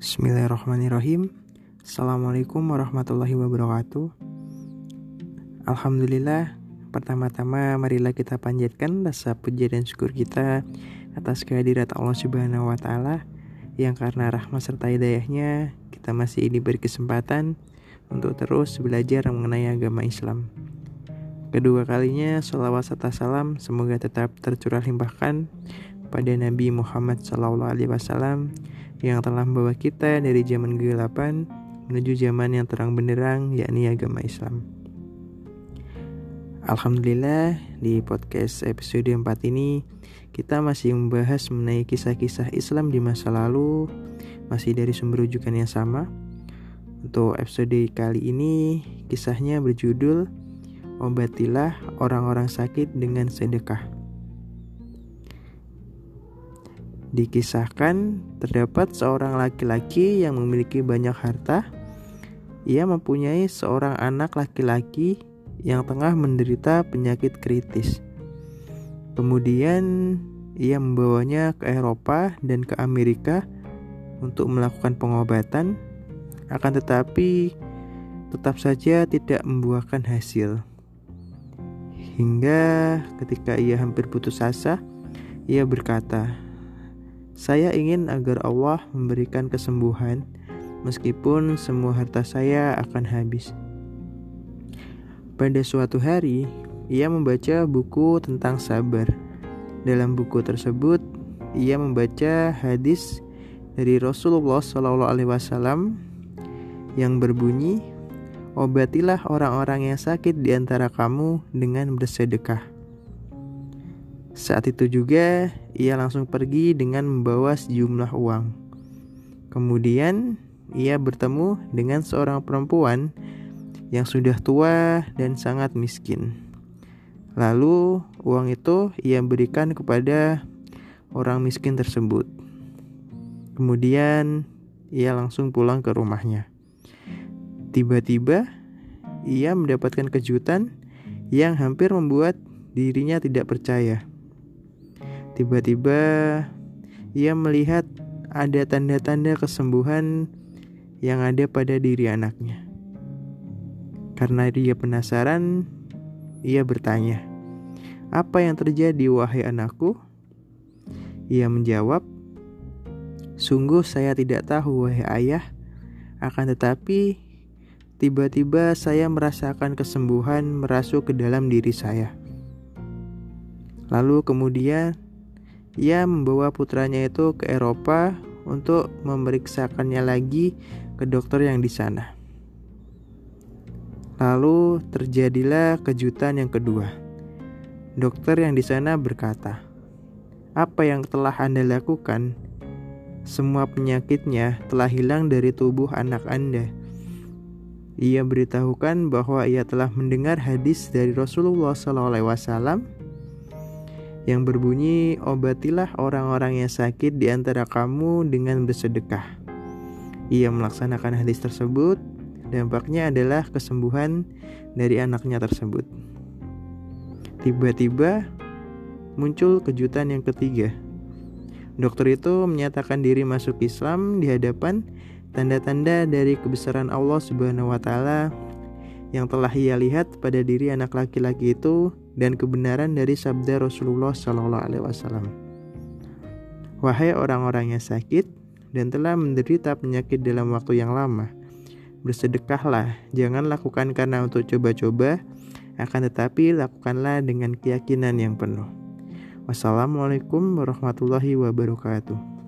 Bismillahirrahmanirrahim Assalamualaikum warahmatullahi wabarakatuh Alhamdulillah Pertama-tama marilah kita panjatkan rasa puji dan syukur kita atas kehadirat Allah Subhanahu wa taala yang karena rahmat serta hidayahnya kita masih diberi kesempatan untuk terus belajar mengenai agama Islam. Kedua kalinya salawat serta salam semoga tetap tercurah limpahkan pada Nabi Muhammad SAW yang telah membawa kita dari zaman kegelapan menuju zaman yang terang benderang yakni agama Islam. Alhamdulillah di podcast episode 4 ini kita masih membahas mengenai kisah-kisah Islam di masa lalu masih dari sumber rujukan yang sama. Untuk episode kali ini kisahnya berjudul Obatilah orang-orang sakit dengan sedekah. Dikisahkan terdapat seorang laki-laki yang memiliki banyak harta. Ia mempunyai seorang anak laki-laki yang tengah menderita penyakit kritis. Kemudian ia membawanya ke Eropa dan ke Amerika untuk melakukan pengobatan, akan tetapi tetap saja tidak membuahkan hasil. Hingga ketika ia hampir putus asa, ia berkata, "Saya ingin agar Allah memberikan kesembuhan, meskipun semua harta saya akan habis." Pada suatu hari, ia membaca buku tentang sabar. Dalam buku tersebut, ia membaca hadis dari Rasulullah Shallallahu Alaihi Wasallam yang berbunyi, "Obatilah orang-orang yang sakit di antara kamu dengan bersedekah." Saat itu juga ia langsung pergi dengan membawa sejumlah uang. Kemudian ia bertemu dengan seorang perempuan yang sudah tua dan sangat miskin. Lalu uang itu ia berikan kepada orang miskin tersebut. Kemudian ia langsung pulang ke rumahnya. Tiba-tiba ia mendapatkan kejutan yang hampir membuat dirinya tidak percaya. Tiba-tiba ia melihat ada tanda-tanda kesembuhan yang ada pada diri anaknya. Karena dia penasaran, ia bertanya, "Apa yang terjadi, wahai anakku?" Ia menjawab, "Sungguh saya tidak tahu, wahai ayah. Akan tetapi, tiba-tiba saya merasakan kesembuhan merasuk ke dalam diri saya." Lalu kemudian ia membawa putranya itu ke Eropa untuk memeriksakannya lagi ke dokter yang di sana. Lalu terjadilah kejutan yang kedua. Dokter yang di sana berkata, "Apa yang telah Anda lakukan? Semua penyakitnya telah hilang dari tubuh anak Anda." Ia beritahukan bahwa ia telah mendengar hadis dari Rasulullah SAW yang berbunyi, "Obatilah orang-orang yang sakit di antara kamu dengan bersedekah." Ia melaksanakan hadis tersebut Dampaknya adalah kesembuhan dari anaknya tersebut. Tiba-tiba muncul kejutan yang ketiga. Dokter itu menyatakan diri masuk Islam di hadapan tanda-tanda dari kebesaran Allah Subhanahu wa taala yang telah ia lihat pada diri anak laki-laki itu dan kebenaran dari sabda Rasulullah Sallallahu alaihi wasallam. Wahai orang-orang yang sakit dan telah menderita penyakit dalam waktu yang lama, Bersedekahlah, jangan lakukan karena untuk coba-coba, akan tetapi lakukanlah dengan keyakinan yang penuh. Wassalamualaikum warahmatullahi wabarakatuh.